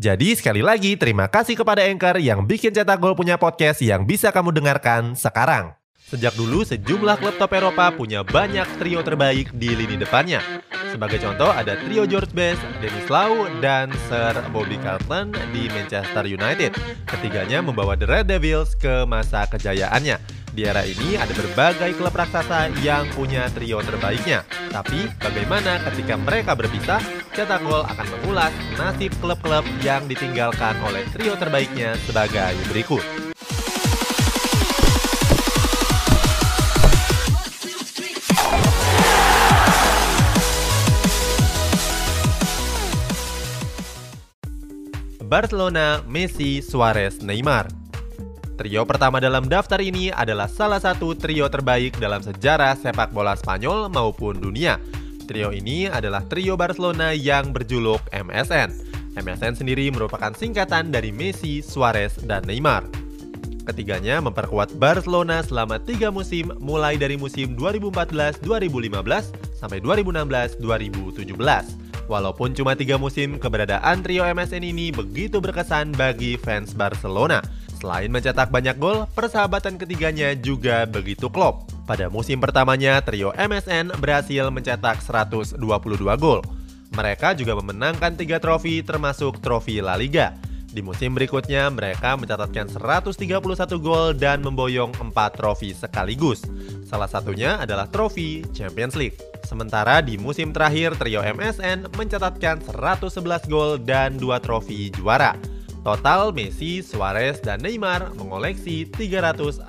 Jadi sekali lagi terima kasih kepada Anchor yang bikin Cetak Gol punya podcast yang bisa kamu dengarkan sekarang. Sejak dulu sejumlah klub top Eropa punya banyak trio terbaik di lini depannya. Sebagai contoh ada trio George Best, Dennis Lau, dan Sir Bobby Charlton di Manchester United. Ketiganya membawa The Red Devils ke masa kejayaannya. Di era ini ada berbagai klub raksasa yang punya trio terbaiknya. Tapi bagaimana ketika mereka berpisah? Cetak Gol akan mengulas nasib klub-klub yang ditinggalkan oleh trio terbaiknya sebagai berikut. Barcelona, Messi, Suarez, Neymar. Trio pertama dalam daftar ini adalah salah satu trio terbaik dalam sejarah sepak bola Spanyol maupun dunia. Trio ini adalah trio Barcelona yang berjuluk MSN. MSN sendiri merupakan singkatan dari Messi, Suarez, dan Neymar. Ketiganya memperkuat Barcelona selama tiga musim mulai dari musim 2014-2015 sampai 2016-2017. Walaupun cuma tiga musim, keberadaan trio MSN ini begitu berkesan bagi fans Barcelona. Selain mencetak banyak gol, persahabatan ketiganya juga begitu klop. Pada musim pertamanya, trio MSN berhasil mencetak 122 gol. Mereka juga memenangkan tiga trofi termasuk trofi La Liga. Di musim berikutnya, mereka mencatatkan 131 gol dan memboyong 4 trofi sekaligus. Salah satunya adalah trofi Champions League. Sementara di musim terakhir, trio MSN mencatatkan 111 gol dan 2 trofi juara. Total Messi, Suarez, dan Neymar mengoleksi 368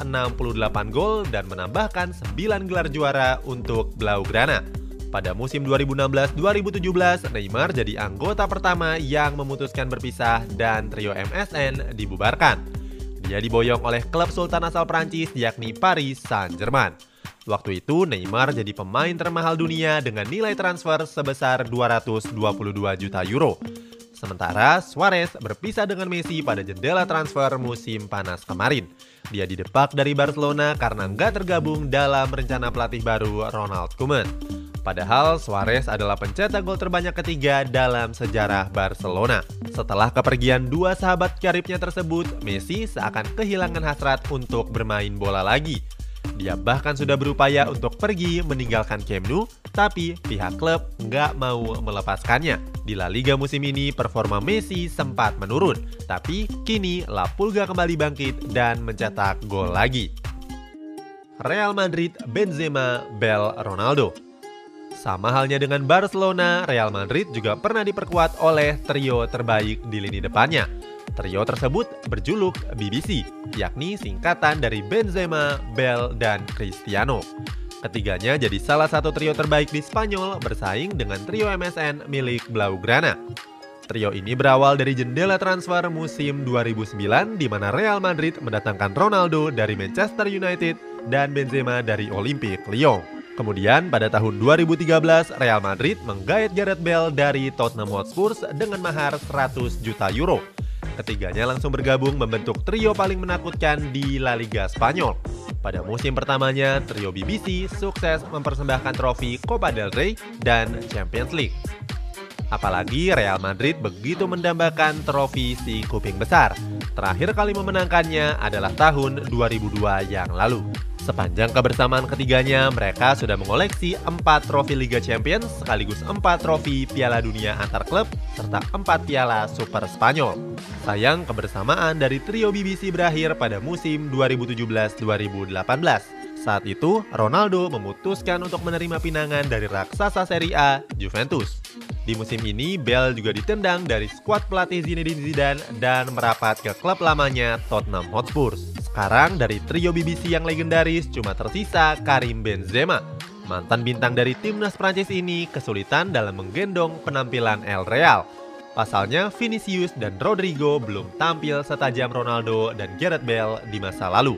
gol dan menambahkan 9 gelar juara untuk Blaugrana. Pada musim 2016-2017, Neymar jadi anggota pertama yang memutuskan berpisah dan trio MSN dibubarkan. Dia diboyong oleh klub sultan asal Prancis yakni Paris Saint-Germain. Waktu itu Neymar jadi pemain termahal dunia dengan nilai transfer sebesar 222 juta euro. Sementara Suarez berpisah dengan Messi pada jendela transfer musim panas kemarin. Dia didepak dari Barcelona karena nggak tergabung dalam rencana pelatih baru Ronald Koeman. Padahal Suarez adalah pencetak gol terbanyak ketiga dalam sejarah Barcelona. Setelah kepergian dua sahabat karibnya tersebut, Messi seakan kehilangan hasrat untuk bermain bola lagi. Dia bahkan sudah berupaya untuk pergi meninggalkan Camp Nou, tapi pihak klub nggak mau melepaskannya. Di La Liga musim ini, performa Messi sempat menurun, tapi kini La Pulga kembali bangkit dan mencetak gol lagi. Real Madrid, Benzema, Bell, Ronaldo. Sama halnya dengan Barcelona, Real Madrid juga pernah diperkuat oleh trio terbaik di lini depannya. Trio tersebut berjuluk BBC, yakni singkatan dari Benzema, Bell, dan Cristiano. Ketiganya jadi salah satu trio terbaik di Spanyol bersaing dengan trio MSN milik Blaugrana. Trio ini berawal dari jendela transfer musim 2009 di mana Real Madrid mendatangkan Ronaldo dari Manchester United dan Benzema dari Olympique Lyon. Kemudian pada tahun 2013 Real Madrid menggait Gareth Bale dari Tottenham Hotspur dengan mahar 100 juta euro. Ketiganya langsung bergabung membentuk trio paling menakutkan di La Liga Spanyol. Pada musim pertamanya, trio BBC sukses mempersembahkan trofi Copa del Rey dan Champions League. Apalagi Real Madrid begitu mendambakan trofi si kuping besar. Terakhir kali memenangkannya adalah tahun 2002 yang lalu. Sepanjang kebersamaan ketiganya, mereka sudah mengoleksi 4 trofi Liga Champions sekaligus 4 trofi Piala Dunia antar klub serta 4 Piala Super Spanyol. Sayang kebersamaan dari trio BBC berakhir pada musim 2017-2018. Saat itu, Ronaldo memutuskan untuk menerima pinangan dari raksasa Serie A, Juventus. Di musim ini, Bell juga ditendang dari skuad pelatih Zinedine Zidane dan merapat ke klub lamanya Tottenham Hotspur. Sekarang dari trio BBC yang legendaris cuma tersisa Karim Benzema. Mantan bintang dari timnas Prancis ini kesulitan dalam menggendong penampilan El Real. Pasalnya, Vinicius dan Rodrigo belum tampil setajam Ronaldo dan Gareth Bale di masa lalu.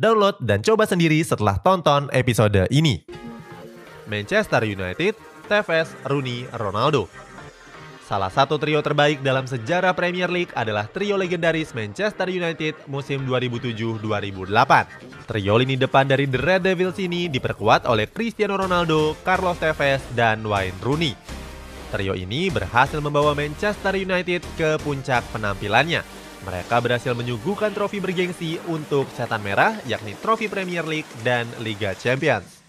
Download dan coba sendiri setelah tonton episode ini. Manchester United, Tevez, Rooney, Ronaldo. Salah satu trio terbaik dalam sejarah Premier League adalah trio legendaris Manchester United musim 2007-2008. Trio lini depan dari The Red Devils ini diperkuat oleh Cristiano Ronaldo, Carlos Tevez, dan Wayne Rooney. Trio ini berhasil membawa Manchester United ke puncak penampilannya mereka berhasil menyuguhkan trofi bergengsi untuk catatan merah yakni trofi Premier League dan Liga Champions.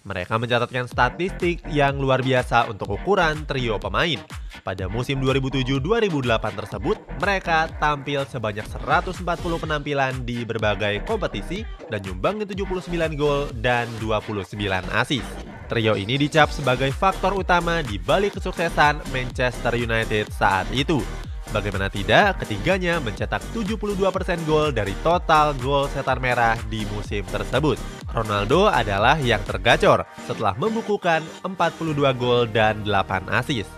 Mereka mencatatkan statistik yang luar biasa untuk ukuran trio pemain. Pada musim 2007-2008 tersebut, mereka tampil sebanyak 140 penampilan di berbagai kompetisi dan nyumbangin 79 gol dan 29 assist. Trio ini dicap sebagai faktor utama di balik kesuksesan Manchester United saat itu. Bagaimana tidak, ketiganya mencetak 72% gol dari total gol setan merah di musim tersebut. Ronaldo adalah yang tergacor setelah membukukan 42 gol dan 8 assist.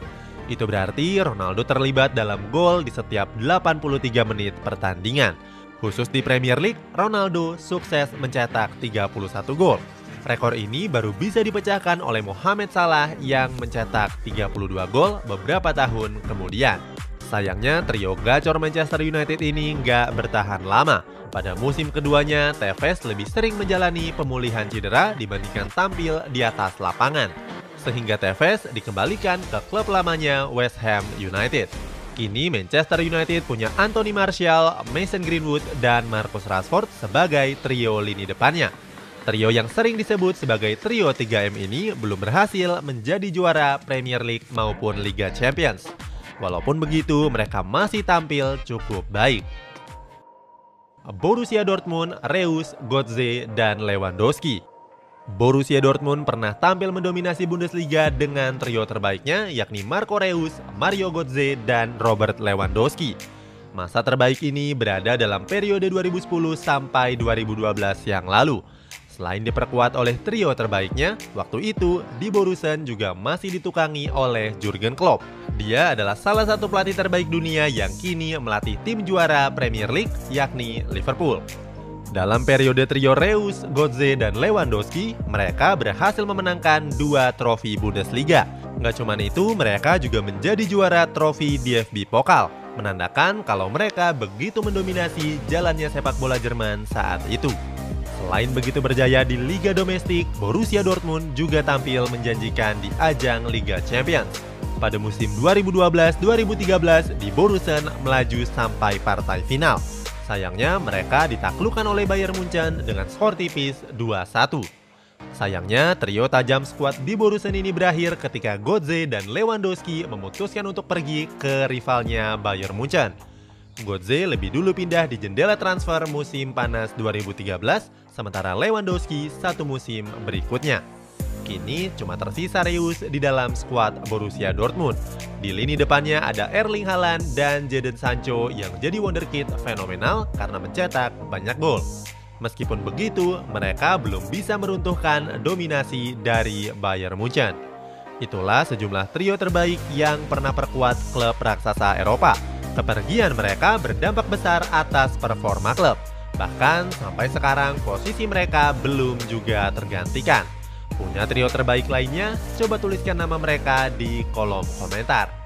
Itu berarti Ronaldo terlibat dalam gol di setiap 83 menit pertandingan. Khusus di Premier League, Ronaldo sukses mencetak 31 gol. Rekor ini baru bisa dipecahkan oleh Mohamed Salah yang mencetak 32 gol beberapa tahun kemudian. Sayangnya trio gacor Manchester United ini nggak bertahan lama. Pada musim keduanya, Tevez lebih sering menjalani pemulihan cedera dibandingkan tampil di atas lapangan. Sehingga Tevez dikembalikan ke klub lamanya West Ham United. Kini Manchester United punya Anthony Martial, Mason Greenwood, dan Marcus Rashford sebagai trio lini depannya. Trio yang sering disebut sebagai trio 3M ini belum berhasil menjadi juara Premier League maupun Liga Champions. Walaupun begitu, mereka masih tampil cukup baik. Borussia Dortmund, Reus, Götze, dan Lewandowski. Borussia Dortmund pernah tampil mendominasi Bundesliga dengan trio terbaiknya yakni Marco Reus, Mario Götze, dan Robert Lewandowski. Masa terbaik ini berada dalam periode 2010 sampai 2012 yang lalu. Selain diperkuat oleh trio terbaiknya, waktu itu di Borussen juga masih ditukangi oleh Jurgen Klopp. Dia adalah salah satu pelatih terbaik dunia yang kini melatih tim juara Premier League yakni Liverpool. Dalam periode trio Reus, Götze, dan Lewandowski, mereka berhasil memenangkan dua trofi Bundesliga. Nggak cuma itu, mereka juga menjadi juara trofi DFB Pokal, menandakan kalau mereka begitu mendominasi jalannya sepak bola Jerman saat itu. Selain begitu berjaya di Liga Domestik, Borussia Dortmund juga tampil menjanjikan di ajang Liga Champions. Pada musim 2012-2013 di Borussen melaju sampai partai final. Sayangnya mereka ditaklukkan oleh Bayern Munchen dengan skor tipis 2-1. Sayangnya, trio tajam skuad di Borussen ini berakhir ketika Godze dan Lewandowski memutuskan untuk pergi ke rivalnya Bayern Munchen. Godze lebih dulu pindah di jendela transfer musim panas 2013, sementara Lewandowski satu musim berikutnya. Kini cuma tersisa Reus di dalam skuad Borussia Dortmund. Di lini depannya ada Erling Haaland dan Jadon Sancho yang jadi wonderkid fenomenal karena mencetak banyak gol. Meskipun begitu, mereka belum bisa meruntuhkan dominasi dari Bayern Munchen. Itulah sejumlah trio terbaik yang pernah perkuat klub raksasa Eropa. Kepergian mereka berdampak besar atas performa klub. Bahkan sampai sekarang posisi mereka belum juga tergantikan. Punya trio terbaik lainnya? Coba tuliskan nama mereka di kolom komentar.